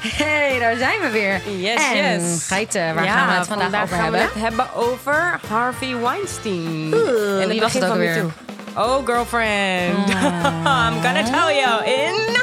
Hey, daar zijn we weer. Yes, en yes. Geiten, waar Ja, gaan we het vandaag, over gaan hebben? we het hebben over Harvey Weinstein. En wie was het ook weer? Oh, girlfriend. I'm gonna tell you in...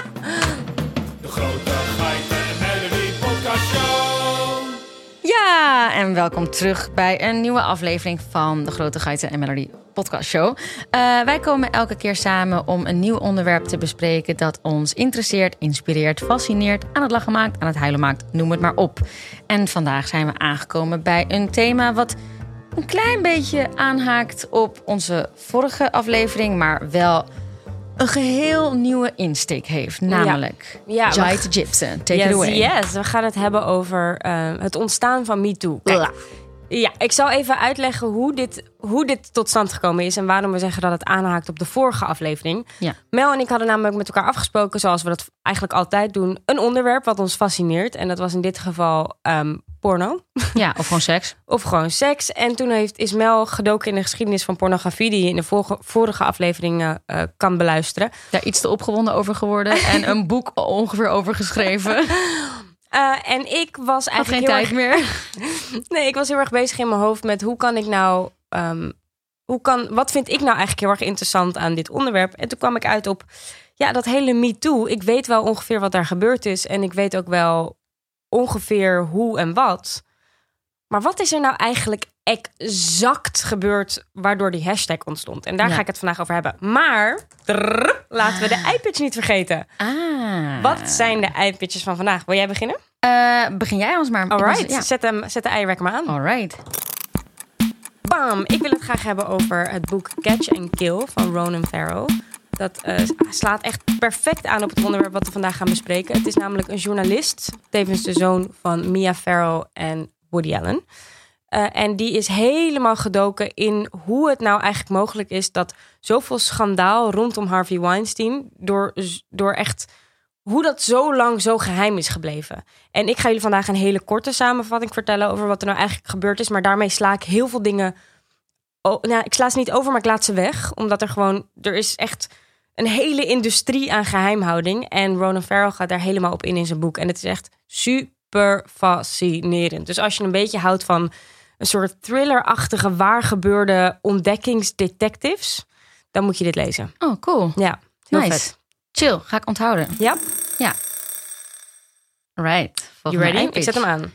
En welkom terug bij een nieuwe aflevering van de Grote Geiten en Melody podcast show. Eh, wij komen elke keer samen om een nieuw onderwerp te bespreken dat ons interesseert, inspireert, fascineert, aan het lachen maakt, aan het huilen maakt, noem het maar op. En vandaag zijn we aangekomen bij een thema wat een klein beetje aanhaakt op onze vorige aflevering, maar wel een geheel nieuwe insteek heeft, namelijk Ja, we- Jai Gibson. Take yes, it away. yes, we gaan het hebben over eh, het ontstaan van MeToo. Ja, ik zal even uitleggen hoe dit, hoe dit tot stand gekomen is... en waarom we zeggen dat het aanhaakt op de vorige aflevering. Ja. Mel en ik hadden namelijk met elkaar afgesproken... zoals we dat eigenlijk altijd doen... een onderwerp wat ons fascineert. En dat was in dit geval ehm, porno. Ja, of gewoon seks. Of gewoon seks. En toen heeft, is Mel gedoken in de geschiedenis van pornografie... die je in de vorige, vorige afleveringen eh, kan beluisteren. daar iets te opgewonden over geworden en een boek ongeveer over geschreven. Eh, en ik was Had eigenlijk geen heel tijd erg- meer. Nee, ik was heel erg bezig in mijn hoofd met hoe kan ik nou. ehm, hoe kan, wat vind ik nou eigenlijk heel erg interessant aan dit onderwerp? En toen kwam ik uit op ja, dat hele MeToo. Ik weet wel ongeveer wat daar gebeurd is. En ik weet ook wel ongeveer hoe en wat. Maar wat is er nou eigenlijk exact gebeurd waardoor die hashtag ontstond? En daar Ja. ga ik het vandaag over hebben. Maar laten we de iPitch niet vergeten. Ah. Wat zijn de iPitches van vandaag? Wil jij beginnen? Eh, begin jij ons maar. Alright, Ja. zet, hem, zet de eierwekker maar aan. Alright. Bam! Ik wil het graag hebben over het boek Catch and Kill van Ronan Farrow. Dat eh, slaat echt perfect aan op het onderwerp wat we vandaag gaan bespreken. Het is namelijk een journalist, tevens de zoon van Mia Farrow en Woody Allen. Eh, en die is helemaal gedoken in hoe het nou eigenlijk mogelijk is dat zoveel schandaal rondom Harvey Weinstein door, door echt hoe dat zo lang zo geheim is gebleven. En ik ga jullie vandaag een hele korte samenvatting vertellen over wat er nou eigenlijk gebeurd is. Maar daarmee sla ik heel veel dingen. Nou, ik sla ze niet over, maar ik laat ze weg. Omdat er gewoon. Er is echt een hele industrie aan geheimhouding. En Ronan Farrow gaat daar helemaal op in in zijn boek. En het is echt super fascinerend. Dus als je een beetje houdt van een soort thrillerachtige, waar gebeurde ontdekkingsdetectives. dan moet je dit lezen. Oh, cool. Ja, heel nice. vet. Chill, ga ik onthouden. Ja, Ja. Right. you ready? Ik zet hem aan.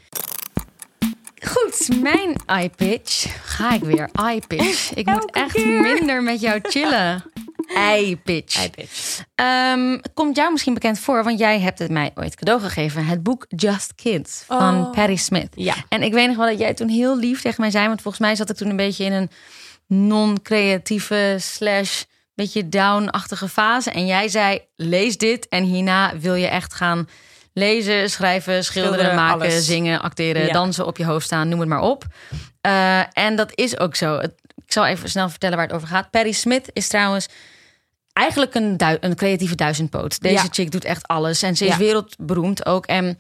Goed, mijn iPitch. Ga ik weer. iPitch. Ik moet echt keer. minder met jou chillen. iPitch. iPitch. Ehm, komt jou misschien bekend voor, want jij hebt het mij ooit cadeau gegeven. Het boek Just Kids van Oh. Patti Smith. Ja. En ik weet nog wel dat jij toen heel lief tegen mij zei, want volgens mij zat ik toen een beetje in een non-creatieve slash beetje down-achtige fase. En jij zei, lees dit en hierna wil je echt gaan lezen, schrijven, schilderen, Schilderen, maken, alles. zingen, acteren, Ja. dansen op je hoofd staan, noem het maar op. Eh, en dat is ook zo. Ik zal even snel vertellen waar het over gaat. Perry Smith is trouwens eigenlijk een, een creatieve duizendpoot. Deze Ja. chick doet echt alles. En ze is Ja. wereldberoemd ook. En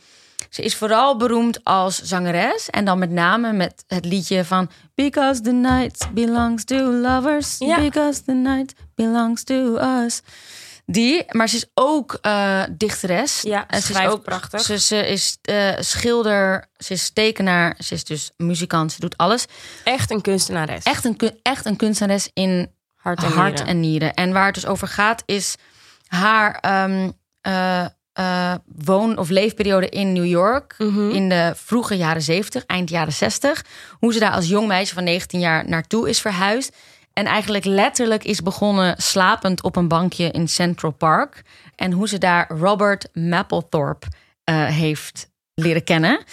ze is vooral beroemd als zangeres. En dan met name met het liedje van... Because the night belongs to lovers. Ja. Because the night belongs to us. Die, maar ze is ook eh, dichteres. Ja, En ze is ook prachtig. Ze, ze is eh, schilder, ze is tekenaar, ze is dus muzikant, ze doet alles. Echt een kunstenares. Echt een, echt een kunstenares in hart en hart nieren. en nieren. En waar het dus over gaat is haar ehm, eh, eh, woon- of leefperiode in New York. Mhm. In de vroege jaren 70, eind jaren 60. Hoe ze daar als jong meisje van 19 jaar naartoe is verhuisd. En eigenlijk letterlijk is begonnen slapend op een bankje in Central Park. En hoe ze daar Robert Mapplethorpe eh, heeft leren kennen.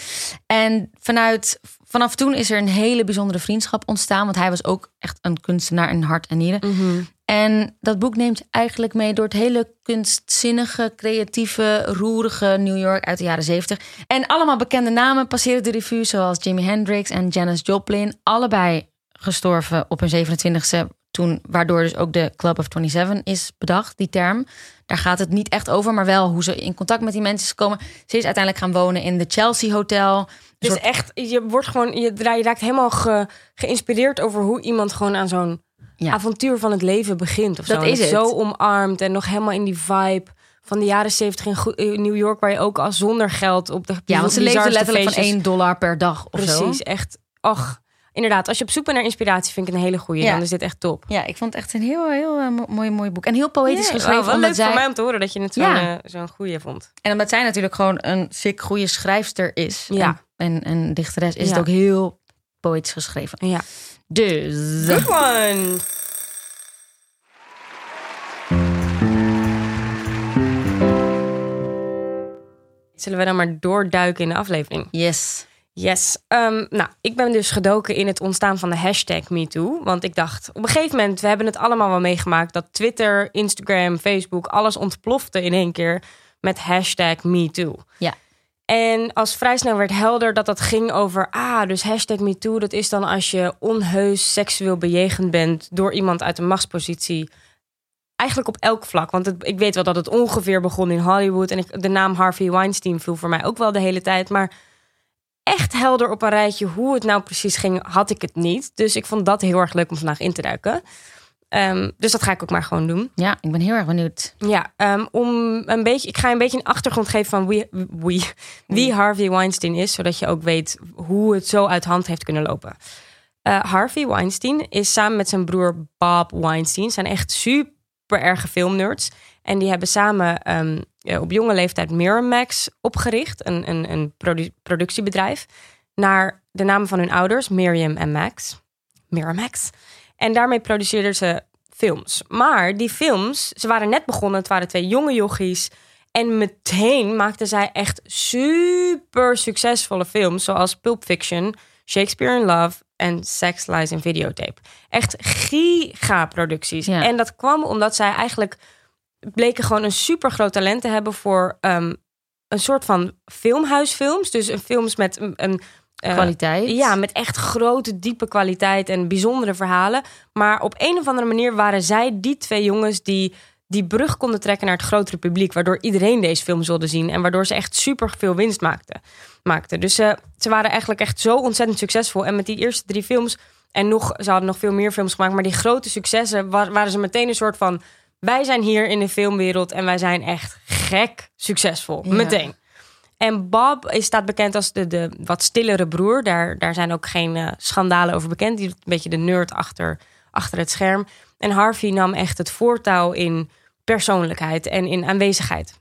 En vanuit, vanaf toen is er een hele bijzondere vriendschap ontstaan. Want hij was ook echt een kunstenaar in hart en nieren. Mhm. En dat boek neemt eigenlijk mee door het hele kunstzinnige, creatieve, roerige New York uit de jaren 70. En allemaal bekende namen passeren de revue, zoals Jimi Hendrix en Janis Joplin. Allebei gestorven op hun 27e, toen, waardoor dus ook de Club of 27 is bedacht, die term. Daar gaat het niet echt over, maar wel hoe ze in contact met die mensen is gekomen. Ze is uiteindelijk gaan wonen in de Chelsea Hotel. Dus soort- echt, je wordt gewoon, je, je raakt helemaal ge- geïnspireerd over hoe iemand gewoon aan zo'n Ja. avontuur van het leven begint. Of Dat zo. Is het. Zo omarmd en nog helemaal in die vibe van de jaren 70 in, New York, waar je ook al zonder geld op de Ja, want ze leefde bizarste letterlijk van feestjes- 1 dollar per dag of zo. Precies, echt. Och, inderdaad. Als je op zoek bent naar inspiratie, vind ik een hele goede. Ja. Dan is dit echt top. Ja, ik vond het echt een heel, heel eh, mo- mooi, mooi boek. En heel poëtisch Ja, geschreven. wel leuk zij, voor mij om te horen dat je het zo'n Ja. eh, zo'n goede vond. En omdat zij natuurlijk gewoon een sick goede schrijfster is. Ja. En, en, en dichteres is het ook heel poëtisch geschreven. Ja. Dus... Good one. Zullen we dan maar doorduiken in de aflevering? Yes. Yes. Ehm, nou, ik ben dus gedoken in het ontstaan van de hashtag MeToo. Want ik dacht, op een gegeven moment, we hebben het allemaal wel meegemaakt... dat Twitter, Instagram, Facebook, alles ontplofte in één keer met hashtag MeToo. Ja. En als vrij snel werd helder dat dat ging over... ah, dus hashtag MeToo, dat is dan als je onheus seksueel bejegend bent... door iemand uit een machtspositie... Eigenlijk op elk vlak. Want het, ik weet wel dat het ongeveer begon in Hollywood. En ik, de naam Harvey Weinstein viel voor mij ook wel de hele tijd. Maar echt helder op een rijtje hoe het nou precies ging, had ik het niet. Dus ik vond dat heel erg leuk om vandaag in te duiken. Ehm, dus dat ga ik ook maar gewoon doen. Ja, ik ben heel erg benieuwd. Ja, ehm, om een beetje, ik ga een beetje een achtergrond geven van wie, wie, wie Harvey Weinstein is, zodat je ook weet hoe het zo uit hand heeft kunnen lopen. Eh, Harvey Weinstein is samen met zijn broer Bob Weinstein, zijn echt super erge filmnerds. En die hebben samen eh, op jonge leeftijd Miramax opgericht, een, een, een produ- productiebedrijf, naar de namen van hun ouders, Miriam en Max. Miramax. En daarmee produceerden ze films. Maar die films, ze waren net begonnen. Het waren twee jonge jochies. En meteen maakten zij echt super succesvolle films. Zoals Pulp Fiction, Shakespeare in Love en Sex, Lies en Videotape. Echt giga-producties. Ja. En dat kwam omdat zij eigenlijk bleken gewoon een super groot talent te hebben voor ehm, een soort van filmhuisfilms. Dus een films met een, een eh, Kwaliteit. ja, met echt grote, diepe kwaliteit en bijzondere verhalen. Maar op een of andere manier waren zij die twee jongens die die brug konden trekken naar het grotere publiek. Waardoor iedereen deze film wilde zien. En waardoor ze echt super veel winst maakten. maakten. Dus ze ze waren eigenlijk echt zo ontzettend succesvol. En met die eerste drie films. En nog, ze hadden nog veel meer films gemaakt. Maar die grote successen wa- waren ze meteen een soort van. Wij zijn hier in de filmwereld en wij zijn echt gek succesvol. Ja. Meteen. En Bob is, staat bekend als de, de wat stillere broer. Daar, daar zijn ook geen eh, schandalen over bekend. Die is een beetje de nerd achter, achter het scherm. En Harvey nam echt het voortouw in persoonlijkheid en in aanwezigheid.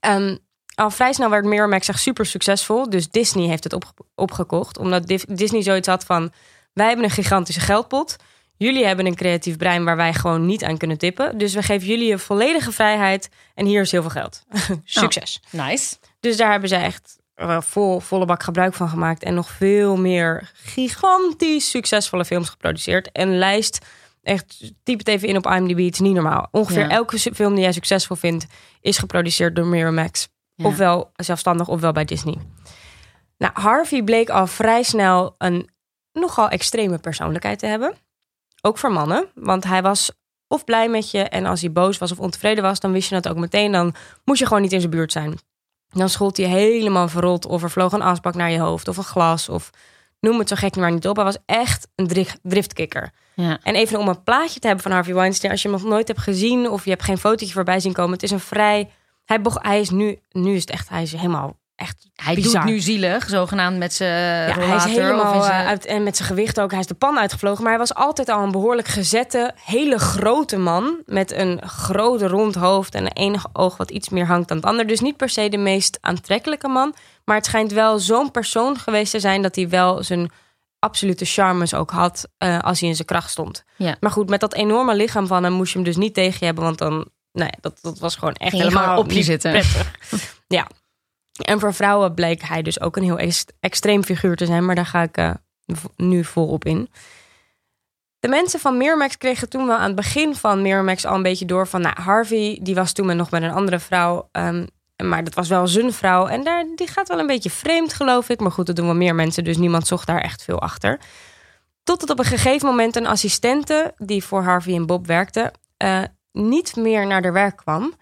Ehm, al vrij snel werd Miramax echt super succesvol. Dus Disney heeft het op, opgekocht. Omdat Disney zoiets had van... wij hebben een gigantische geldpot. Jullie hebben een creatief brein waar wij gewoon niet aan kunnen tippen. Dus we geven jullie een volledige vrijheid. En hier is heel veel geld. Succes. Nice. Dus daar hebben zij echt eh, vol, volle bak gebruik van gemaakt. En nog veel meer gigantisch succesvolle films geproduceerd. En lijst, echt, typ het even in op IMDb, het is niet normaal. Ongeveer Ja. elke film die jij succesvol vindt, is geproduceerd door Miramax. Ja. Ofwel zelfstandig, ofwel bij Disney. Nou, Harvey bleek al vrij snel een nogal extreme persoonlijkheid te hebben. Ook voor mannen, want hij was of blij met je... en als hij boos was of ontevreden was, dan wist je dat ook meteen. Dan moest je gewoon niet in zijn buurt zijn. Dan schold hij helemaal verrot of er vloog een asbak naar je hoofd of een glas of noem het zo gek maar niet op. Hij was echt een dri- driftkikker. Ja. En even om een plaatje te hebben van Harvey Weinstein, als je hem nog nooit hebt gezien of je hebt geen fotootje voorbij zien komen, het is een vrij. Hij is nu, nu is het echt, hij is helemaal echt. Hij bizar. doet nu zielig, zogenaamd met zijn Ja, hij is helemaal eh, zijn- uit en met zijn gewicht ook. Hij is de pan uitgevlogen, maar hij was altijd al een behoorlijk gezette, hele grote man met een grote rond hoofd en een enige oog wat iets meer hangt dan het ander. Dus niet per se de meest aantrekkelijke man, maar het schijnt wel zo'n persoon geweest te zijn dat hij wel zijn absolute charmes ook had eh, als hij in zijn kracht stond. Ja. Maar goed, met dat enorme lichaam van hem moest je hem dus niet tegen je hebben, want dan, nou ja, dat, dat was gewoon echt helemaal op je zitten. ja. En voor vrouwen bleek hij dus ook een heel ex- extreem figuur te zijn, maar daar ga ik v- nu volop in. De mensen van Miramax kregen toen wel aan het begin van Miramax al een beetje door van, nou, Harvey, die was toen nog met een andere vrouw, ehm, maar dat was wel zijn vrouw en daar, die gaat wel een beetje vreemd, geloof ik. Maar goed, dat doen wel meer mensen, dus niemand zocht daar echt veel achter. Tot het op een gegeven moment een assistente die voor Harvey en Bob werkte, eh, niet meer naar de werk kwam.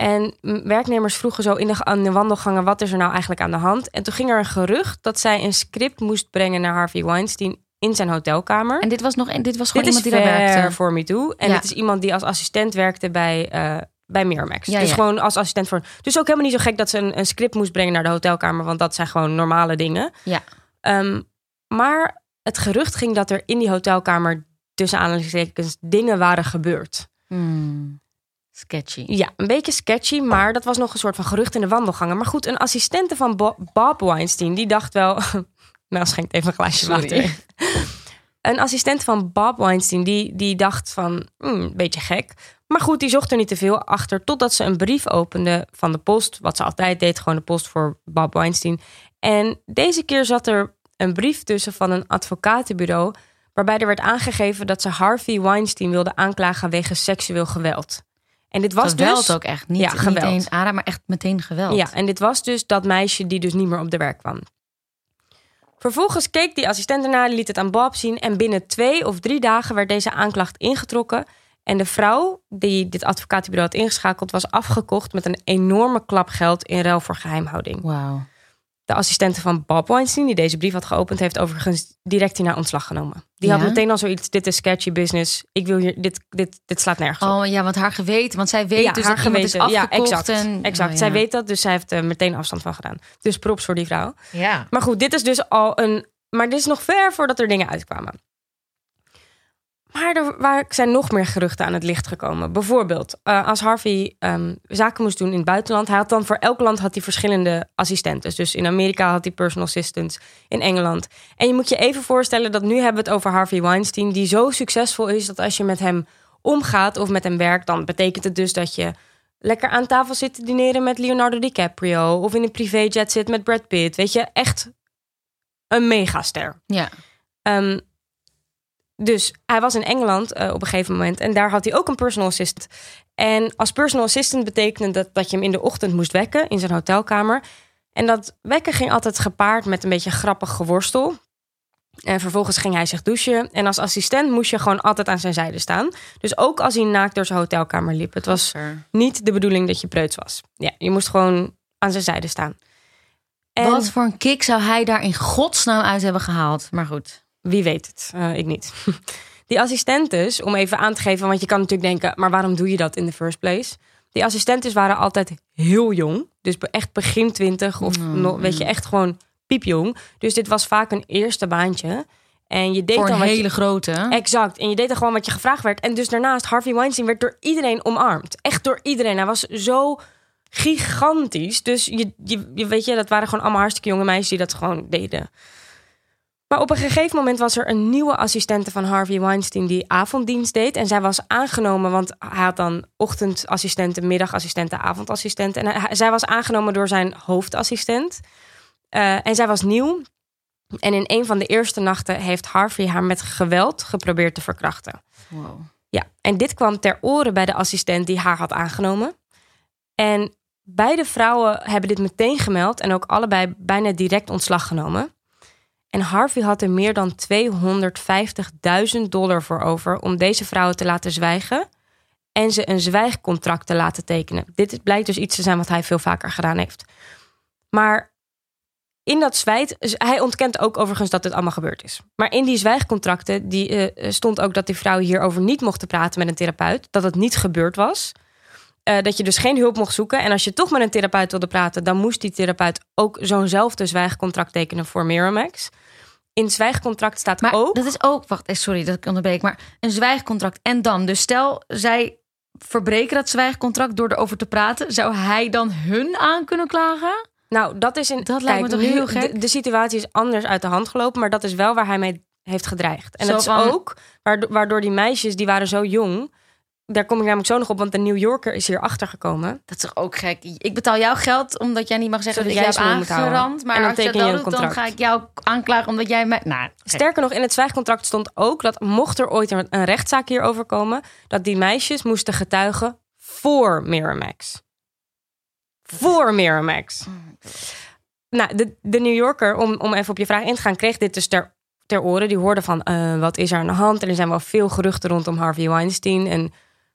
En werknemers vroegen zo in de, aan de wandelgangen: wat is er nou eigenlijk aan de hand? En toen ging er een gerucht dat zij een script moest brengen naar Harvey Weinstein in zijn hotelkamer. En dit was nog dit was gewoon Dit iemand die daar werkte. voor me toe. En Ja. het is iemand die als assistent werkte bij, eh, bij Miramax. Ja, dus ja. gewoon als assistent voor. Dus ook helemaal niet zo gek dat ze een, een script moest brengen naar de hotelkamer, want dat zijn gewoon normale dingen. Ja. Ehm, maar het gerucht ging dat er in die hotelkamer tussen aanhalingstekens dingen waren gebeurd. Hmm. Sketchy. Ja, een beetje sketchy, maar dat was nog een soort van gerucht in de wandelgangen. Maar goed, een assistente van Bo- Bob Weinstein, die dacht wel... Mel schenkt even een glaasje water. Een assistent van Bob Weinstein, die, die dacht van... hmm, een beetje gek. Maar goed, die zocht er niet te veel achter... totdat ze een brief opende van de post. Wat ze altijd deed, gewoon de post voor Bob Weinstein. En deze keer zat er een brief tussen van een advocatenbureau... waarbij er werd aangegeven dat ze Harvey Weinstein wilde aanklagen... wegens seksueel geweld. En dit was geweld dus... ook echt. Niet, Ja, niet geweld. eens maar echt meteen geweld. Ja, en dit was dus dat meisje die dus niet meer op de werk kwam. Vervolgens keek die assistent ernaar, liet het aan Bob zien... en binnen twee of drie dagen werd deze aanklacht ingetrokken... en de vrouw die dit advocatenbureau had ingeschakeld... was afgekocht met een enorme klap geld in ruil voor geheimhouding. Wauw. De assistente van Bob Weinstein, die deze brief had geopend... heeft overigens direct hierna ontslag genomen. Die Ja? had meteen al zoiets, dit is sketchy business. Ik wil hier, dit, dit, dit slaat nergens op. Oh ja, want haar geweten. Want zij weet dus dat iemand is Ja, exact. en, exact. Oh, Zij weet dat, dus zij heeft er meteen afstand van gedaan. Dus props voor die vrouw. Ja. Maar goed, dit is dus al een. Maar dit is nog ver voordat er dingen uitkwamen. Maar er waar zijn nog meer geruchten aan het licht gekomen. Bijvoorbeeld, eh, als Harvey ehm, zaken moest doen in het buitenland, hij had dan voor elk land had hij verschillende assistenten. Dus in Amerika had hij personal assistants, in Engeland. En je moet je even voorstellen dat nu hebben we het over Harvey Weinstein, die zo succesvol is dat als je met hem omgaat of met hem werkt, dan betekent het dus dat je lekker aan tafel zit te dineren met Leonardo DiCaprio of in een privéjet zit met Brad Pitt. Weet je, echt een megaster. Ja. Ehm, dus hij was in Engeland eh, op een gegeven moment en daar had hij ook een personal assistant. En als personal assistant betekende dat, dat je hem in de ochtend moest wekken in zijn hotelkamer. En dat wekken ging altijd gepaard met een beetje grappig geworstel. En vervolgens ging hij zich douchen. En als assistent moest je gewoon altijd aan zijn zijde staan. Dus ook als hij naakt door zijn hotelkamer liep. Het was niet de bedoeling dat je preuts was. Ja, je moest gewoon aan zijn zijde staan. En Wat voor een kick zou hij daar in godsnaam uit hebben gehaald? Maar goed. Wie weet het, Eh, ik niet. Die assistentes, om even aan te geven, want je kan natuurlijk denken, maar waarom doe je dat in the first place? Die assistentes waren altijd heel jong, dus echt begin twintig of Mm. nog, weet je, echt gewoon piepjong. Dus dit was vaak een eerste baantje. En je deed Voor dan een je- hele grote. Exact. En je deed er gewoon wat je gevraagd werd. En dus daarnaast, Harvey Weinstein werd door iedereen omarmd. Echt door iedereen. Hij was zo gigantisch. Dus je, je, je weet je, dat waren gewoon allemaal hartstikke jonge meisjes die dat gewoon deden. Maar op een gegeven moment was er een nieuwe assistente van Harvey Weinstein die avonddienst deed. En zij was aangenomen, want hij had dan ochtendassistenten, middagassistenten, avondassistenten. En hij- zij was aangenomen door zijn hoofdassistent. Eh, en zij was nieuw. En in een van de eerste nachten heeft Harvey haar met geweld geprobeerd te verkrachten. Wow. Ja, en dit kwam ter oren bij de assistent die haar had aangenomen. En beide vrouwen hebben dit meteen gemeld en ook allebei bijna direct ontslag genomen. En Harvey had er meer dan 250.000 dollar voor over om deze vrouwen te laten zwijgen en ze een zwijgcontract te laten tekenen. Dit blijkt dus iets te zijn wat hij veel vaker gedaan heeft. Maar in dat zwijt, hij ontkent ook overigens dat dit allemaal gebeurd is. Maar in die zwijgcontracten die, eh, stond ook dat die vrouwen hierover niet mochten praten met een therapeut. Dat het niet gebeurd was. Eh, dat je dus geen hulp mocht zoeken. En als je toch met een therapeut wilde praten, dan moest die therapeut ook zo'nzelfde zwijgcontract tekenen voor Miramax. In het zwijgcontract staat Maar ook. dat is ook, wacht, eh, sorry dat ik onderbreek, maar een zwijgcontract. En dan, dus stel zij verbreken dat zwijgcontract door erover te praten, zou hij dan hun aan kunnen klagen? Nou, dat is in. Dat lijkt me toch heel gek? De, de situatie is anders uit de hand gelopen, maar dat is wel waar hij mee heeft gedreigd. En Zo dat is van- ook waardoor, waardoor die meisjes, die waren zo jong. Daar kom ik namelijk zo nog op, want de New Yorker is hier achter gekomen. Dat is toch ook gek? Ik betaal jou geld omdat jij niet mag zeggen Zodat dat jij jou heb smoel moet houden. aangerand. Maar En dan als je dat doet, dan ga ik jou aanklagen omdat jij mij... Nou, gek. Sterker nog, in het zwijgcontract stond ook dat mocht er ooit een, rechtszaak hierover komen, dat die meisjes moesten getuigen voor Miramax. Voor Miramax. Nou, de, de New Yorker, om, om even op je vraag in te gaan, kreeg dit dus ter, ter oren. Die hoorde van, eh, wat is er aan de hand? En er zijn wel veel geruchten rondom Harvey Weinstein. En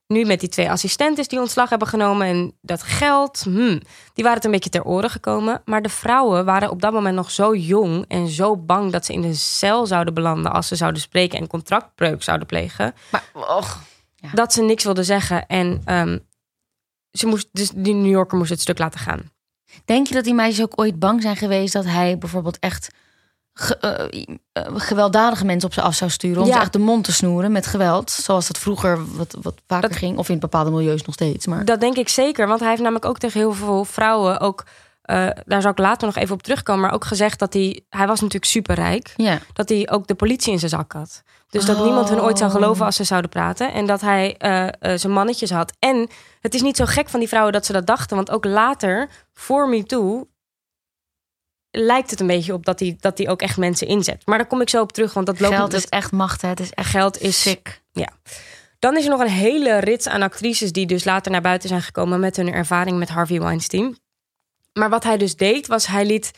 nu met die twee assistentes die ontslag hebben genomen en dat geld, hmm, die waren het een beetje ter oren gekomen. Maar de vrouwen waren op dat moment nog zo jong en zo bang dat ze in de cel zouden belanden als ze zouden spreken en contractbreuk zouden plegen Maar, och, dat ze niks wilden zeggen. En ehm, ze moest, dus die New Yorker moest het stuk laten gaan. Denk je dat die meisjes ook ooit bang zijn geweest dat hij bijvoorbeeld echt ge- eh, eh, gewelddadige mensen op ze af zou sturen om Ja. ze echt de mond te snoeren met geweld, zoals dat vroeger wat, wat vaker Dat- ging, of in bepaalde milieus nog steeds. Maar Dat denk ik zeker, want hij heeft namelijk ook tegen heel veel vrouwen ook. eh, daar zal ik later nog even op terugkomen, maar ook gezegd dat hij, hij was natuurlijk superrijk, ja, dat hij ook de politie in zijn zak had. Dus dat Oh. niemand hun ooit zou geloven als ze zouden praten. En dat hij zijn mannetjes had. En het is niet zo gek van die vrouwen dat ze dat dachten. Want ook later, voor MeToo, lijkt het een beetje op dat hij, dat hij ook echt mensen inzet. Maar daar kom ik zo op terug, want dat loopt geld dat- is echt macht. hè. Het is echt geld is sick. Dan is er nog een hele rits aan actrices die dus later naar buiten zijn gekomen met hun ervaring met Harvey Weinstein. Maar wat hij dus deed, was hij liet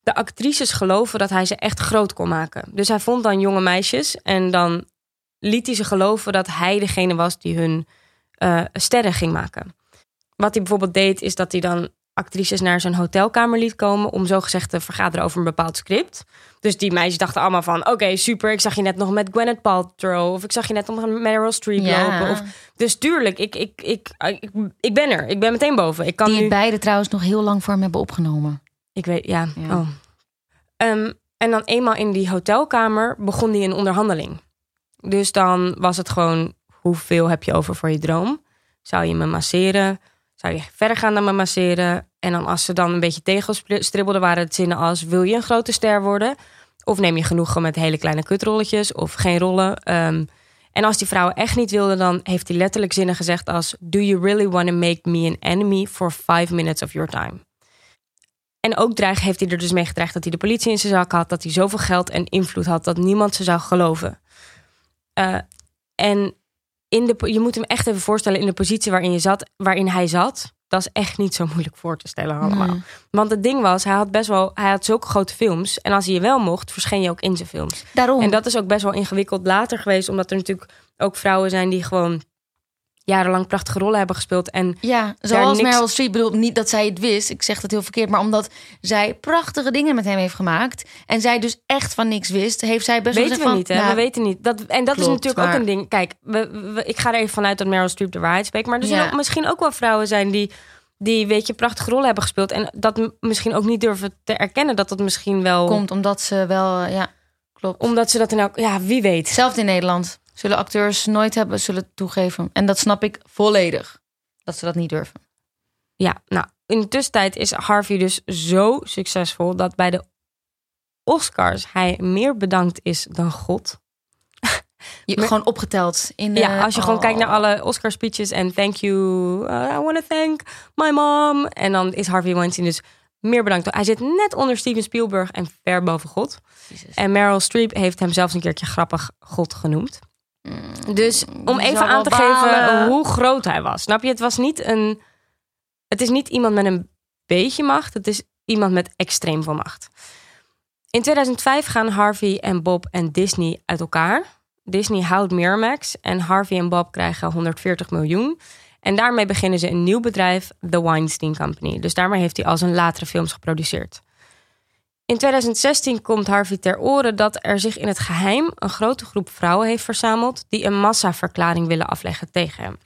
de actrices geloven dat hij ze echt groot kon maken. Dus hij vond dan jonge meisjes en dan liet hij ze geloven dat hij degene was die hun eh, sterren ging maken. Wat hij bijvoorbeeld deed, is dat hij dan actrices naar zijn hotelkamer liet komen om zogezegd te vergaderen over een bepaald script. Dus die meisjes dachten allemaal van, oké, super, ik zag je net nog met Gwyneth Paltrow of ik zag je net nog met Meryl Streep Ja. lopen. Of, dus tuurlijk, ik, ik, ik, ik, ik ben er, ik ben meteen boven. Ik kan Die nu... beide trouwens nog heel lang voor hem hebben opgenomen. Ik weet, ja. Ja. Oh. Ehm, en dan eenmaal in die hotelkamer begon die een onderhandeling. Dus dan was het gewoon, hoeveel heb je over voor je droom? Zou je me masseren? Zou je verder gaan dan me masseren? En dan als ze dan een beetje tegenstribbelden, waren het zinnen als... wil je een grote ster worden? Of neem je genoegen met hele kleine kutrolletjes? Of geen rollen? Ehm, en als die vrouw echt niet wilde, dan heeft hij letterlijk zinnen gezegd als... Do you really want to make me an enemy for five minutes of your time? En ook dreig, heeft hij er dus mee gedreigd dat hij de politie in zijn zak had. Dat hij zoveel geld en invloed had dat niemand ze zou geloven. Eh, en in de, je moet hem echt even voorstellen in de positie waarin, je zat, waarin hij zat. Dat is echt niet zo moeilijk voor te stellen allemaal. Nee. Want het ding was, hij had best wel, hij had zulke grote films. En als hij je wel mocht, verscheen je ook in zijn films. Daarom. En dat is ook best wel ingewikkeld later geweest. Omdat er natuurlijk ook vrouwen zijn die gewoon jarenlang prachtige rollen hebben gespeeld. En Ja, zoals niks- Meryl Streep. Ik bedoel niet dat zij het wist. Ik zeg dat heel verkeerd. Maar omdat zij prachtige dingen met hem heeft gemaakt. En zij dus echt van niks wist. Heeft zij best wel weten we gezegd niet, hè? van, nou, we weten niet. Dat, en dat is natuurlijk ook een ding. Kijk, we, we- ik ga er even vanuit dat Meryl Streep de waarheid spreekt. Maar er zullen Ja. misschien ook wel vrouwen zijn die, die, weet je, prachtige rollen hebben gespeeld. En dat misschien ook niet durven te erkennen dat dat misschien wel... Komt omdat ze wel... Ja, klopt. Omdat ze dat in elk... Ja, wie weet. Hetzelfde in Nederland. Zullen acteurs nooit hebben, zullen toegeven. En dat snap ik volledig. Dat ze dat niet durven. Ja, nou, in de tussentijd is Harvey dus zo succesvol... dat bij de Oscars hij meer bedankt is dan God. Je, Maar- gewoon opgeteld. In Ja, als je gewoon oh. kijkt naar alle Oscar speeches en thank you, uh, I want to thank my mom. En dan is Harvey Weinstein dus meer bedankt. Hij zit net onder Steven Spielberg en ver boven God. Jezus. En Meryl Streep heeft hem zelfs een keertje grappig God genoemd. Dus om even aan te geven hoe groot hij was. Snap je? Het was niet een. Het is niet iemand met een beetje macht. Het is iemand met extreem veel macht. In 2005 gaan Harvey en Bob en Disney uit elkaar. Disney houdt Miramax en Harvey en Bob krijgen 140 miljoen. En daarmee beginnen ze een nieuw bedrijf, The Weinstein Company. Dus daarmee heeft hij al zijn latere films geproduceerd. In 2016 komt Harvey ter oren dat er zich in het geheim een grote groep vrouwen heeft verzameld die een massaverklaring willen afleggen tegen hem.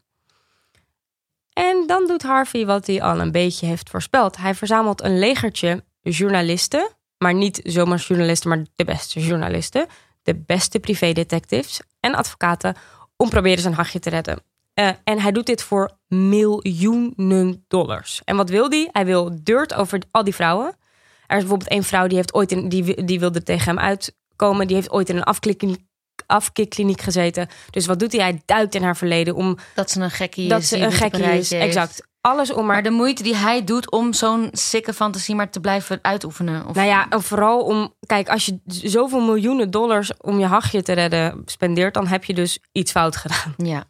En dan doet Harvey wat hij al een beetje heeft voorspeld. Hij verzamelt een legertje journalisten, maar niet zomaar journalisten, maar de beste journalisten, de beste privédetectives en advocaten om proberen zijn hachje te redden. Eh, en hij doet dit voor miljoenen dollars. En wat wil hij? Hij wil dirt over al die vrouwen. Er is bijvoorbeeld één vrouw die heeft ooit in, die, die wilde tegen hem uitkomen. Die heeft ooit in een afklikkliniek, afkikkliniek gezeten. Dus wat doet hij? Hij duikt in haar verleden om Dat ze een gekkie dat is. ze die een gekkie is. heeft. Exact. Alles om maar. Maar de moeite die hij doet om zo'n sikke fantasie maar te blijven uitoefenen. Of, Nou ja, en vooral om. Kijk, als je zoveel miljoenen dollars om je hachje te redden spendeert, dan heb je dus iets fout gedaan. ja.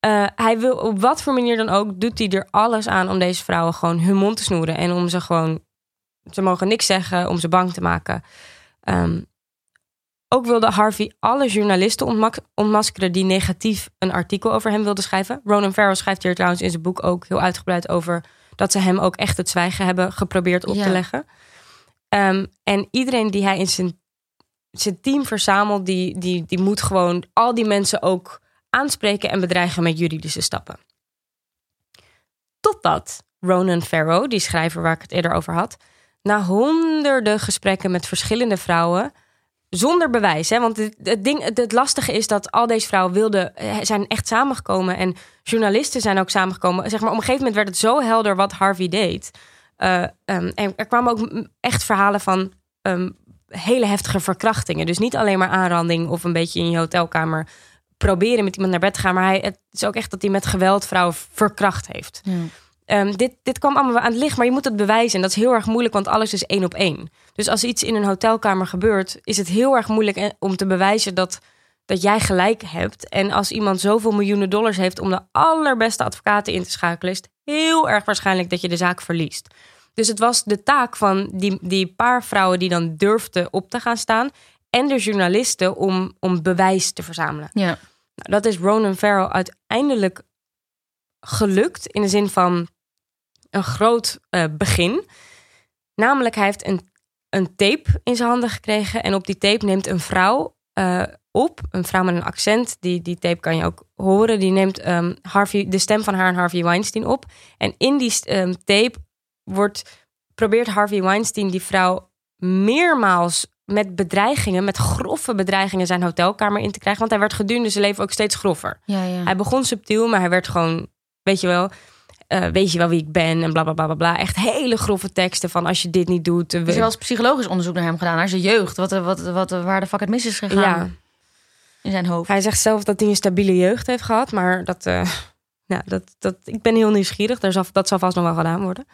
Eh, hij wil op wat voor manier dan ook, doet hij er alles aan om deze vrouwen gewoon hun mond te snoeren. En om ze gewoon. Ze mogen niks zeggen, om ze bang te maken. Ehm, ook wilde Harvey alle journalisten ontmaskeren die negatief een artikel over hem wilden schrijven. Ronan Farrow schrijft hier trouwens in zijn boek ook heel uitgebreid over dat ze hem ook echt het zwijgen hebben geprobeerd op Ja. te leggen. Ehm, en iedereen die hij in zijn, zijn team verzamelt, die, die, die moet gewoon al die mensen ook aanspreken en bedreigen met juridische stappen. Totdat Ronan Farrow, die schrijver waar ik het eerder over had, na honderden gesprekken met verschillende vrouwen, zonder bewijs. Hè? Want het, ding, het, lastige is dat al deze vrouwen wilden, eh, zijn echt samengekomen. En journalisten zijn ook samengekomen. Zeg maar, op een gegeven moment werd het zo helder wat Harvey deed. Eh, ehm, en er kwamen ook echt verhalen van ehm, hele heftige verkrachtingen. Dus niet alleen maar aanranding of een beetje in je hotelkamer proberen met iemand naar bed te gaan. Maar hij, het is ook echt dat hij met geweld vrouwen verkracht heeft. Ja. Ehm, dit, dit kwam allemaal aan het licht, maar je moet het bewijzen. En dat is heel erg moeilijk, want alles is één op één. Dus als iets in een hotelkamer gebeurt, is het heel erg moeilijk eh, om te bewijzen dat, dat jij gelijk hebt. En als iemand zoveel miljoenen dollars heeft om de allerbeste advocaten in te schakelen, is het heel erg waarschijnlijk dat je de zaak verliest. Dus het was de taak van die, die paar vrouwen die dan durfden op te gaan staan. En de journalisten om, om bewijs te verzamelen. Ja. Nou, dat is Ronan Farrow uiteindelijk gelukt in de zin van een groot eh, begin. Namelijk, hij heeft een, een tape in zijn handen gekregen. En op die tape neemt een vrouw eh, op, een vrouw met een accent. Die, die tape kan je ook horen. Die neemt ehm, Harvey, de stem van haar en Harvey Weinstein op. En in die ehm, tape wordt, probeert Harvey Weinstein die vrouw meermaals met bedreigingen, met grove bedreigingen, zijn hotelkamer in te krijgen. Want hij werd gedurende zijn leven ook steeds grover. Ja, ja. Hij begon subtiel, maar hij werd gewoon, weet je wel, eh, weet je wel wie ik ben en bla bla bla bla bla. Echt hele grove teksten van als je dit niet doet. eh, Is er wel eens psychologisch onderzoek naar hem gedaan, naar zijn jeugd? Wat, wat, wat, waar de fuck het mis is gegaan ja, in zijn hoofd? hij zegt zelf dat hij een stabiele jeugd heeft gehad, maar dat, eh, ja, dat, dat, ik ben heel nieuwsgierig. Daar zal, dat zal vast nog wel gedaan worden.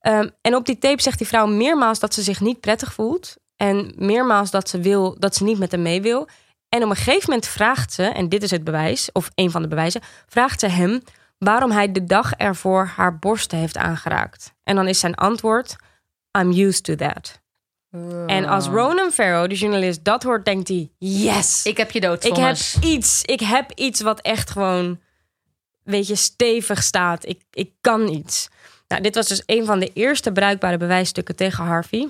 Ehm, en op die tape zegt die vrouw meermaals dat ze zich niet prettig voelt. En meermaals dat ze, wil, dat ze niet met hem mee wil. En op een gegeven moment vraagt ze, en dit is het bewijs, of een van de bewijzen, vraagt ze hem waarom hij de dag ervoor haar borsten heeft aangeraakt. En dan is zijn antwoord: I'm used to that. En als Ronan Farrow, de journalist, dat hoort, denkt hij: yes, Ik heb je ik heb iets. Ik heb iets wat echt gewoon, weet je, stevig staat. Ik, ik kan iets. Nou, dit was dus een van de eerste bruikbare bewijsstukken tegen Harvey.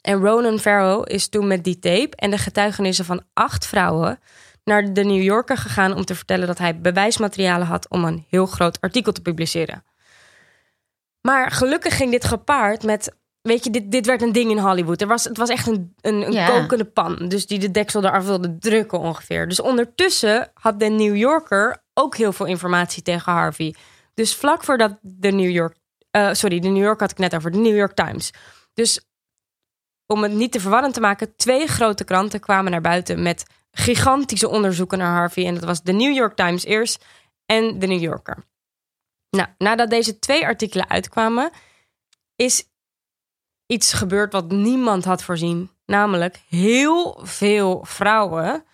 En Ronan Farrow is toen met die tape en de getuigenissen van acht vrouwen naar de New Yorker gegaan om te vertellen dat hij bewijsmaterialen had om een heel groot artikel te publiceren. Maar gelukkig ging dit gepaard met. Weet je, dit, dit werd een ding in Hollywood. Er was, het was echt een, een, een Ja. kokende pan. Dus die de deksel eraf wilde drukken ongeveer. Dus ondertussen had de New Yorker ook heel veel informatie tegen Harvey. Dus vlak voordat de New York... eh, sorry, de New York had ik net over. De New York Times. Dus om het niet te verwarrend te maken... twee grote kranten kwamen naar buiten met gigantische onderzoeken naar Harvey. En dat was de New York Times eerst en de New Yorker. Nou, nadat deze twee artikelen uitkwamen, is iets gebeurd wat niemand had voorzien. Namelijk, heel veel vrouwen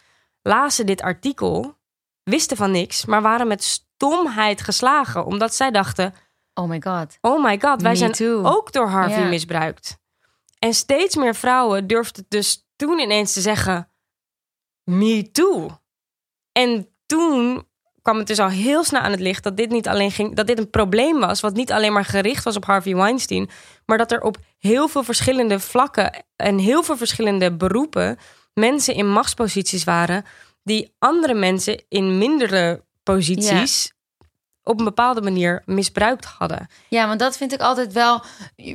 lazen dit artikel, wisten van niks, maar waren met stomheid geslagen. Omdat zij dachten, Oh my god. oh my god, wij Me zijn too. ook door Harvey misbruikt. En steeds meer vrouwen durfden dus toen ineens te zeggen, me too. En toen kwam het dus al heel snel aan het licht dat dit niet alleen ging, dat dit een probleem was, wat niet alleen maar gericht was op Harvey Weinstein, maar dat er op heel veel verschillende vlakken en heel veel verschillende beroepen mensen in machtsposities waren die andere mensen in mindere posities op een bepaalde manier misbruikt hadden. Ja, want dat vind ik altijd wel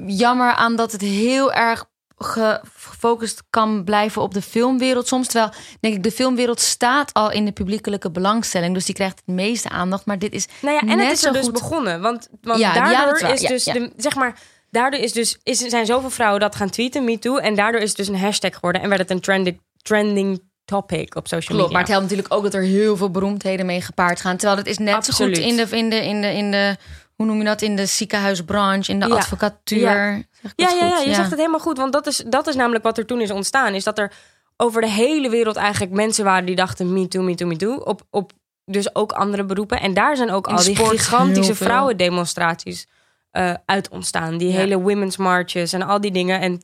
jammer aan dat het heel erg ge- gefocust kan blijven op de filmwereld. Soms terwijl, denk ik, de filmwereld staat al in de publiekelijke belangstelling. Dus die krijgt het meeste aandacht. Maar dit is Nou ja, en net het is er dus goed. begonnen. Want, want Ja, daardoor is dus. De, zeg maar, daardoor is dus, is, zijn zoveel vrouwen dat gaan tweeten, me too. En daardoor is het dus een hashtag geworden en werd het een trending, trending topic op social Klopt, maar media. het helpt natuurlijk ook dat er heel veel beroemdheden mee gepaard gaan. Terwijl het is net Absoluut. zo goed in de, in, de, in, de, in de, hoe noem je dat, in de ziekenhuisbranche, in de Ja. advocatuur. Ja. Zeg Ja, ja, je zegt het helemaal goed. Want dat is, dat is namelijk wat er toen is ontstaan. Is dat er over de hele wereld eigenlijk mensen waren die dachten me too, me too, me too. Op, op dus ook andere beroepen. En daar zijn ook In al die gigantische vrouwendemonstraties eh, uit ontstaan. Die hele women's marches en al die dingen. En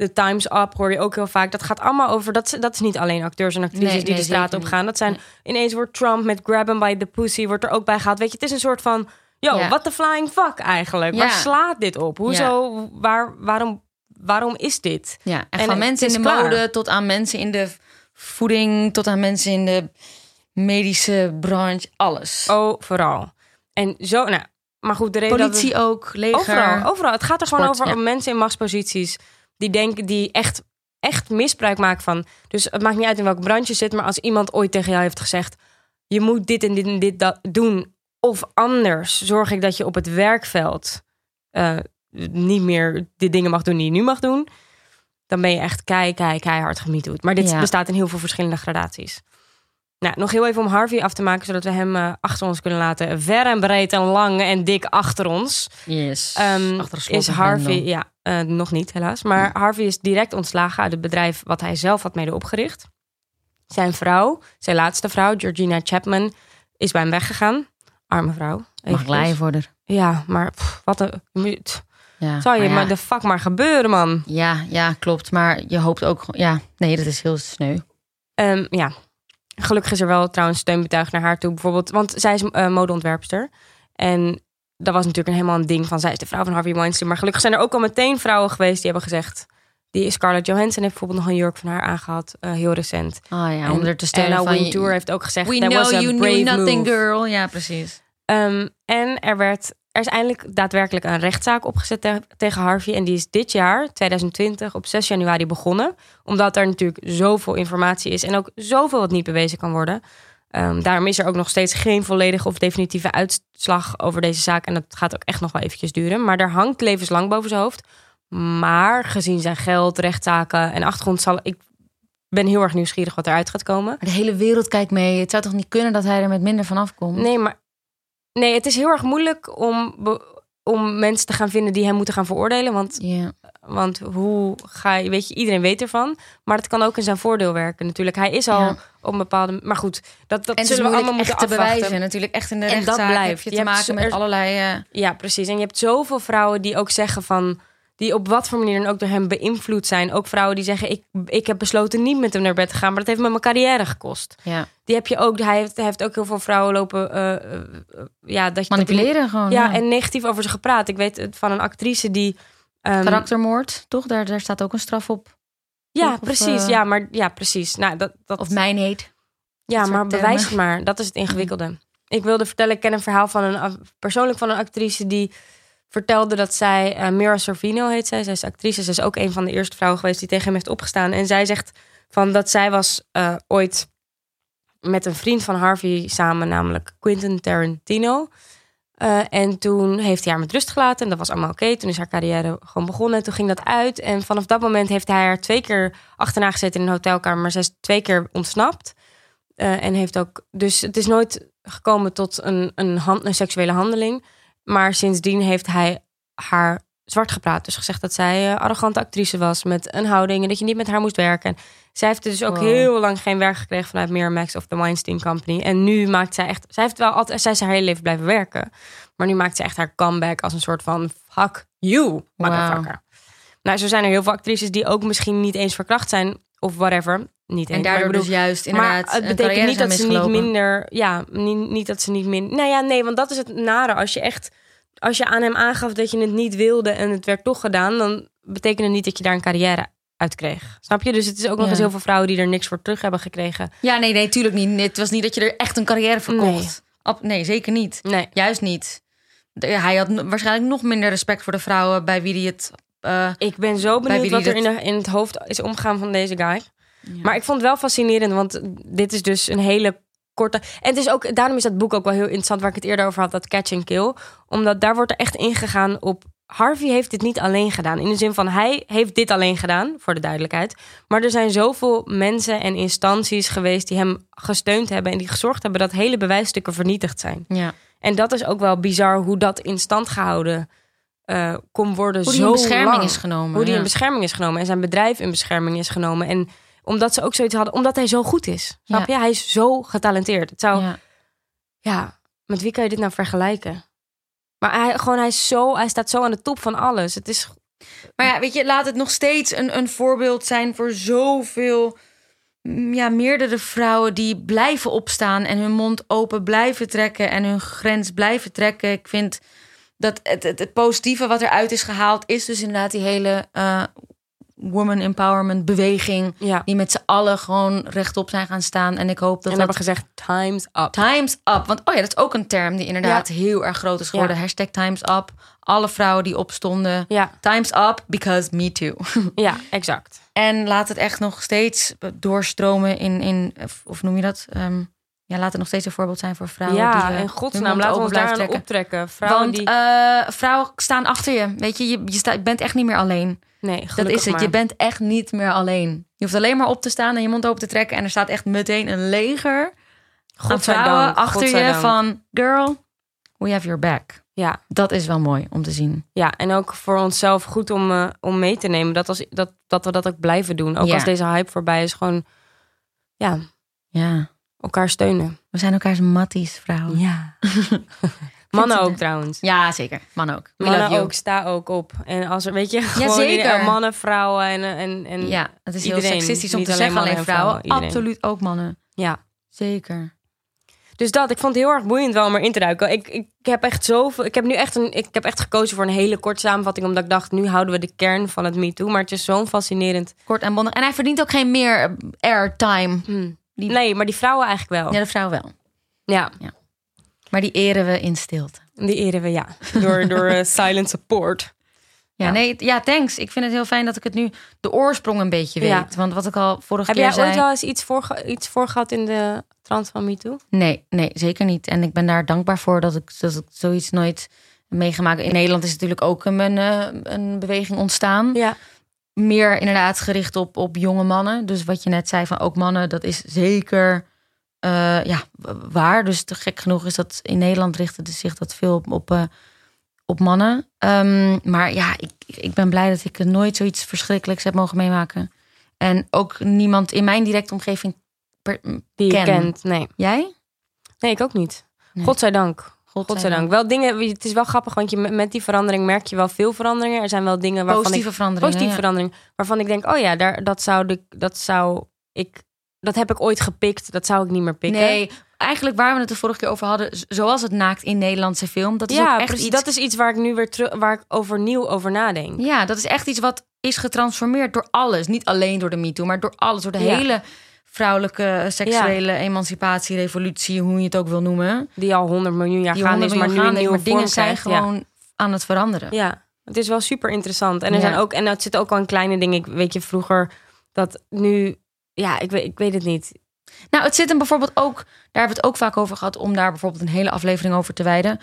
de Times Up hoor je ook heel vaak. Dat gaat allemaal over. Dat, dat is niet alleen acteurs en actrices Nee, die nee, de straat op gaan. Dat zijn ineens wordt Trump met grab him by the pussy wordt er ook bij gehaald. Weet je, het is een soort van. Yo, Ja. what the flying fuck eigenlijk? Waar slaat dit op? Hoezo? Waar, waarom, waarom is dit? Ja, en, En van mensen in de klaar. mode tot aan mensen in de voeding, tot aan mensen in de medische branche, alles. Oh, vooral. En zo, nou, Maar goed, de reden dat Politie het- ook, leger. Overal, overal. Het gaat er gewoon Sport, over ja. mensen in machtsposities die denken, die echt, echt misbruik maken van. Dus het maakt niet uit in welke branche je zit, maar als iemand ooit tegen jou heeft gezegd: je moet dit en dit en dit da- doen, of anders zorg ik dat je op het werkveld eh, niet meer de dingen mag doen die je nu mag doen, dan ben je echt kei, kei, keihard gemietoed. Maar dit Ja. bestaat in heel veel verschillende gradaties. Nou, nog heel even om Harvey af te maken, zodat we hem eh, achter ons kunnen laten. Ver en breed en lang en dik achter ons. Yes. Ehm, Achter is Harvey, ja, eh, nog niet helaas. Maar Harvey is direct ontslagen uit het bedrijf wat hij zelf had mede opgericht. Zijn vrouw, zijn laatste vrouw, Georgina Chapman, is bij hem weggegaan. Arme vrouw. Mag leien voor haar. Ja, maar pff, wat een. pff, Ja, Zou je maar de fuck maar gebeuren, man. Ja, ja, klopt. Maar je hoopt ook... Ja, nee, dat is heel sneu. Ehm, ja, gelukkig is er wel trouwens steun betuigd naar haar toe. Bijvoorbeeld, want zij is eh, modeontwerpster. En dat was natuurlijk een, helemaal een ding van zij is de vrouw van Harvey Weinstein. Maar gelukkig zijn er ook al meteen vrouwen geweest die hebben gezegd. Die Scarlett Johansson heeft bijvoorbeeld nog een jurk van haar aangehad, eh, heel recent. Ah ja, En om er te stellen Anna Wintour heeft ook gezegd, We was know a you knew nothing, move. girl. Ja, precies. Ehm, en er, werd, er is eindelijk daadwerkelijk een rechtszaak opgezet te- tegen Harvey. En die is dit jaar, 2020, op 6 januari begonnen. Omdat er natuurlijk zoveel informatie is en ook zoveel wat niet bewezen kan worden. Ehm, daarom is er ook nog steeds geen volledige of definitieve uitslag over deze zaak. En dat gaat ook echt nog wel eventjes duren. Maar er hangt levenslang boven zijn hoofd. Maar gezien zijn geld, rechtszaken en achtergrond zal ik ben heel erg nieuwsgierig wat eruit gaat komen. Maar de hele wereld kijkt mee. Het zou toch niet kunnen dat hij er met minder van afkomt? Nee, maar nee, het is heel erg moeilijk om, om mensen te gaan vinden die hem moeten gaan veroordelen. Want, Ja. Want hoe ga je, weet je, iedereen weet ervan. Maar het kan ook in zijn voordeel werken natuurlijk. Hij is al Ja. op een bepaalde. Maar goed, dat, dat En zullen we allemaal moeten te afwachten. bewijzen. Natuurlijk echt in de En dat blijft. je te maken met er- allerlei... eh, Ja, precies. En je hebt zoveel vrouwen die ook zeggen van. Die op wat voor manier dan ook door hem beïnvloed zijn. Ook vrouwen die zeggen: ik, ik heb besloten niet met hem naar bed te gaan, maar dat heeft me mijn carrière gekost. ja. Die heb je ook. Hij heeft, hij heeft ook heel veel vrouwen lopen. eh, eh, ja, dat je dat die- Manipuleren gewoon. Ja, Ja, en negatief over ze gepraat. Ik weet het van een actrice die. Ehm, Karaktermoord, toch? Daar, daar staat ook een straf op. Ja, Of, precies. eh, ja, maar ja, precies. Nou, dat, dat, Of mijn heet. ja, maar bewijs het maar. Dat is het ingewikkelde. Ik wilde vertellen, ik ken een verhaal van een persoonlijk van een actrice die vertelde dat zij, eh Mira Sorvino heet zij, zij is actrice, zij is ook een van de eerste vrouwen geweest die tegen hem heeft opgestaan. En zij zegt van dat zij was eh, ooit met een vriend van Harvey samen, namelijk Quentin Tarantino. Eh, en toen heeft hij haar met rust gelaten. En dat was allemaal oké. Toen is haar carrière gewoon begonnen. En toen ging dat uit. En vanaf dat moment heeft hij haar twee keer achterna gezeten in een hotelkamer. Maar zij is twee keer ontsnapt. Eh, en heeft ook. Dus het is nooit gekomen tot een, een, hand, een seksuele handeling. Maar sindsdien heeft hij haar zwart gepraat. Dus gezegd dat zij eh, arrogante actrice was met een houding. En dat je niet met haar moest werken. Zij heeft dus ook Wow. heel lang geen werk gekregen vanuit Miramax of de Weinstein Company. En nu maakt zij echt. Zij heeft wel altijd. Zij is haar hele leven blijven werken. Maar nu maakt ze echt haar comeback als een soort van fuck you, motherfucker. Nou, zo zijn er heel veel actrices die ook misschien niet eens verkracht zijn of whatever. Niet eens. En daardoor bedoel, dus juist inderdaad maar het betekent niet dat ze niet minder. Ja, niet, niet dat ze niet minder. Nou ja, nee, want dat is het nare. Als je echt. Als je aan hem aangaf dat je het niet wilde en het werd toch gedaan, dan betekent het niet dat je daar een carrière uit kreeg. Snap je? Dus het is ook nog Ja. eens heel veel vrouwen die er niks voor terug hebben gekregen. Ja, nee, nee, tuurlijk niet. Het was niet dat je er echt een carrière voor kocht. Nee, zeker niet. Nee. Juist niet. De- Hij had waarschijnlijk nog minder respect voor de vrouwen bij wie hij het. eh, Ik ben zo benieuwd wat er in, de, in het hoofd is omgegaan van deze guy. Maar ik vond het wel fascinerend, want dit is dus een hele korte. En het is ook, daarom is dat boek ook wel heel interessant, waar ik het eerder over had, dat Catch and Kill. Omdat daar wordt er echt ingegaan op. Harvey heeft dit niet alleen gedaan. In de zin van hij heeft dit alleen gedaan, voor de duidelijkheid. Maar er zijn zoveel mensen en instanties geweest die hem gesteund hebben en die gezorgd hebben dat hele bewijsstukken vernietigd zijn. ja. En dat is ook wel bizar hoe dat in stand gehouden eh, kon worden. Hoe die zo in bescherming lang. is genomen. Hoe die ja. in bescherming is genomen en zijn bedrijf in bescherming is genomen. En omdat ze ook zoiets hadden, omdat hij zo goed is. Snap Ja. je? Hij is zo getalenteerd. Het zou, ja. Ja. met wie kan je dit nou vergelijken? Maar hij, gewoon, hij, is zo, hij staat zo aan de top van alles. Het is, Maar ja, weet je, laat het nog steeds een, een voorbeeld zijn voor zoveel. mm, Ja, meerdere vrouwen die blijven opstaan en hun mond open blijven trekken en hun grens blijven trekken. Ik vind dat het, het, positieve wat eruit is gehaald, is dus inderdaad die hele eh, woman empowerment beweging. Ja. Die met z'n allen gewoon rechtop zijn gaan staan. En ik hoop dat en dat... hebben gezegd, time's up. Times up. Want oh ja, dat is ook een term die inderdaad heel erg groot is geworden. Ja. Hashtag times up. Alle vrouwen die opstonden. Ja, Times up because me too. ja, exact. en laat het echt nog steeds doorstromen in, in of- of noem je dat? Ehm, ja, laat het nog steeds een voorbeeld zijn voor vrouwen. ja, die, eh, in godsnaam, laten we ons daar trekken. optrekken. Vrouwen Want die... eh, vrouwen staan achter je. Weet je, je, je, sta- je bent echt niet meer alleen. nee, Dat is het. maar. Je bent echt niet meer alleen. Je hoeft alleen maar op te staan en je mond open te trekken. En er staat echt meteen een leger Godzijdank, vrouwen achter je van... Girl, we have your back. Ja, Dat is wel mooi om te zien. ja, en ook voor onszelf goed om, eh, om mee te nemen. Dat, als, dat, dat we dat ook blijven doen. Ook Ja. als deze hype voorbij is. Gewoon, ja, Ja, elkaar steunen. we zijn elkaars matties, vrouwen. Ja. Mannen ook trouwens. Ja, zeker. Man ook. We Mannen ook, sta ook op. En als er, weet je, gewoon zeker. ieder- mannen, vrouwen en, en, en Ja, het is Iedereen, heel seksistisch om niet te alleen zeggen alleen mannen en vrouwen. Absoluut ook mannen. ja. Zeker. Dus dat, ik vond het heel erg boeiend wel om erin te duiken. Ik, ik heb echt zoveel. Ik heb nu echt een. Ik heb echt gekozen voor een hele korte samenvatting. Omdat ik dacht, nu houden we de kern van het Me Too. Maar het is zo'n fascinerend. Kort en bondig. En hij verdient ook geen meer airtime. Hm. Die- Nee, maar die vrouwen eigenlijk wel. Ja, de vrouw wel. Ja, Maar die eren we in stilte. die eren we ja. Door, door eh, silent support. Ja, Ja. nee, ja, thanks. Ik vind het heel fijn dat ik het nu de oorsprong een beetje weet. Ja. Want wat ik al vorige Heb keer jij zei... ooit wel eens iets voor, iets voor gehad in de trant van Me Too? Nee, nee, zeker niet. En ik ben daar dankbaar voor dat ik, dat ik zoiets nooit meegemaakt. In Nederland is natuurlijk ook een, eh, een beweging ontstaan. Ja. Meer inderdaad gericht op, op jonge mannen. Dus wat je net zei van ook mannen, dat is zeker eh, ja, waar. Dus te gek genoeg is dat in Nederland richtte zich dat veel op, op, eh, op mannen. Ehm, maar ja, ik, ik ben blij dat ik nooit zoiets verschrikkelijks heb mogen meemaken. En ook niemand in mijn directe omgeving. Per, Die je Ken. kent. Nee. jij? Nee, ik ook niet. Nee. Godzijdank. Godzijdank. Wel dingen, het is wel grappig, want je, met die verandering merk je wel veel veranderingen. Er zijn wel dingen waarvan Positieve ik, veranderingen. positieve ja. veranderingen, waarvan ik denk, oh ja, daar, dat zou de, dat zou ik, dat heb ik ooit gepikt, dat zou ik niet meer pikken. Nee, eigenlijk waar we het de vorige keer over hadden, zoals het naakt in Nederlandse film, dat is ja, ook echt precies. iets. Dat is iets waar ik nu weer terug, waar ik overnieuw over nadenk. Ja, dat is echt iets wat is getransformeerd door alles, niet alleen door de MeToo, maar door alles, door de Ja. hele vrouwelijke seksuele emancipatie, revolutie, hoe je het ook wil noemen. Die al 100 miljoen jaar Die gaan is, maar nu een nieuwe maar dingen zijn. Ja. gewoon aan het veranderen. Ja, het is wel super interessant. En er Ja. zijn ook, en het zit ook al in kleine dingen. Ik weet je vroeger dat nu, ja, ik weet, ik weet het niet. Nou, het zit hem bijvoorbeeld ook, daar hebben we het ook vaak over gehad, om daar bijvoorbeeld een hele aflevering over te wijden.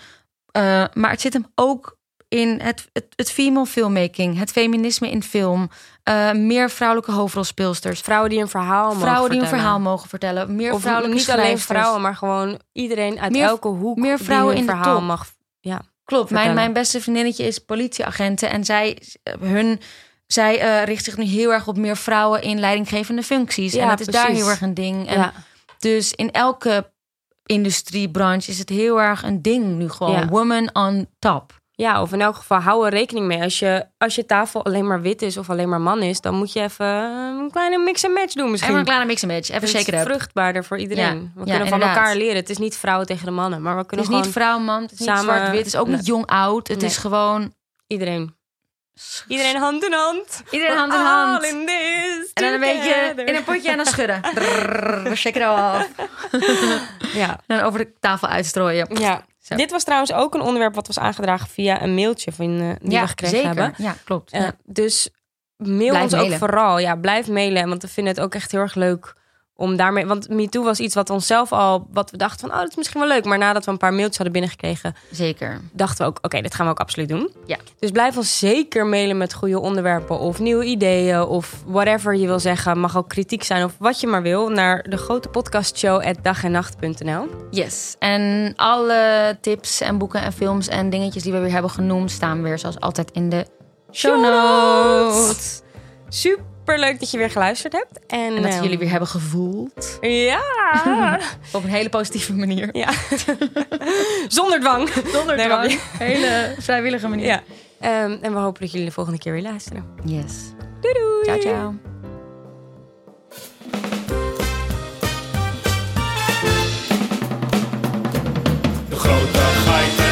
Eh, maar het zit hem ook in het, het, het female filmmaking, het feminisme in film, eh, meer vrouwelijke hoofdrolspeelsters. Vrouwen die een verhaal mogen vrouwen die een vertellen. verhaal mogen vertellen. Meer Of vrouwelijke niet alleen vrouwen, maar gewoon iedereen uit Meer- elke hoek meer die vrouwen hun in de verhaal top. mag. Klopt. Mijn, vertellen. mijn beste vriendinnetje is politieagenten. En zij, hun, zij eh, richt zich nu heel erg op meer vrouwen in leidinggevende functies. Ja, en dat is daar heel erg een ding. En ja, Dus in elke industriebranche is het heel erg een ding nu gewoon. Ja. Woman on top. Ja, of in elk geval hou er rekening mee. Als je, als je tafel alleen maar wit is of alleen maar man is, dan moet je even een kleine mix en match doen misschien. Even een kleine mix en match. Even Het up. vruchtbaarder voor iedereen. Ja, We ja, kunnen van elkaar leren. Het is niet vrouwen tegen de mannen, maar we Het kunnen is niet vrouw, man. Het is niet samen- zwart-wit. Het is ook niet jong-oud. Het Nee. is gewoon... iedereen. Iedereen hand in hand. Iedereen hand in hand. all in this En dan een beetje in een potje en dan schudden. Shake it off. Ja. En dan over de tafel uitstrooien. ja. Zo. Dit was trouwens ook een onderwerp wat was aangedragen via een mailtje van, eh, die ja, we gekregen zeker. hebben. Ja, klopt. Eh, Ja. Dus mail Blijf ons ook vooral. Ja, blijf mailen. Want we vinden het ook echt heel erg leuk om daarmee... Want MeToo was iets wat onszelf al... Wat we dachten van, oh, dat is misschien wel leuk. Maar nadat we een paar mailtjes hadden binnengekregen... Zeker. dachten we ook, oké, dit gaan we ook absoluut doen. Ja. Dus blijf ons zeker mailen met goede onderwerpen... of nieuwe ideeën of whatever je wil zeggen. Mag ook kritiek zijn of wat je maar wil... naar de grote podcastshow at dagennacht.nl. Yes. En alle tips en boeken en films en dingetjes die we weer hebben genoemd... staan weer zoals altijd in de show notes. Super leuk dat je weer geluisterd hebt. En, En dat ehm, jullie weer hebben gevoeld. Ja. Op een hele positieve manier. ja. Zonder dwang. Zonder Nee, dwang. Hele vrijwillige manier. Ja. Ehm, en we hopen dat jullie de volgende keer weer luisteren. Yes. Doei doei. Ciao, ciao. De grote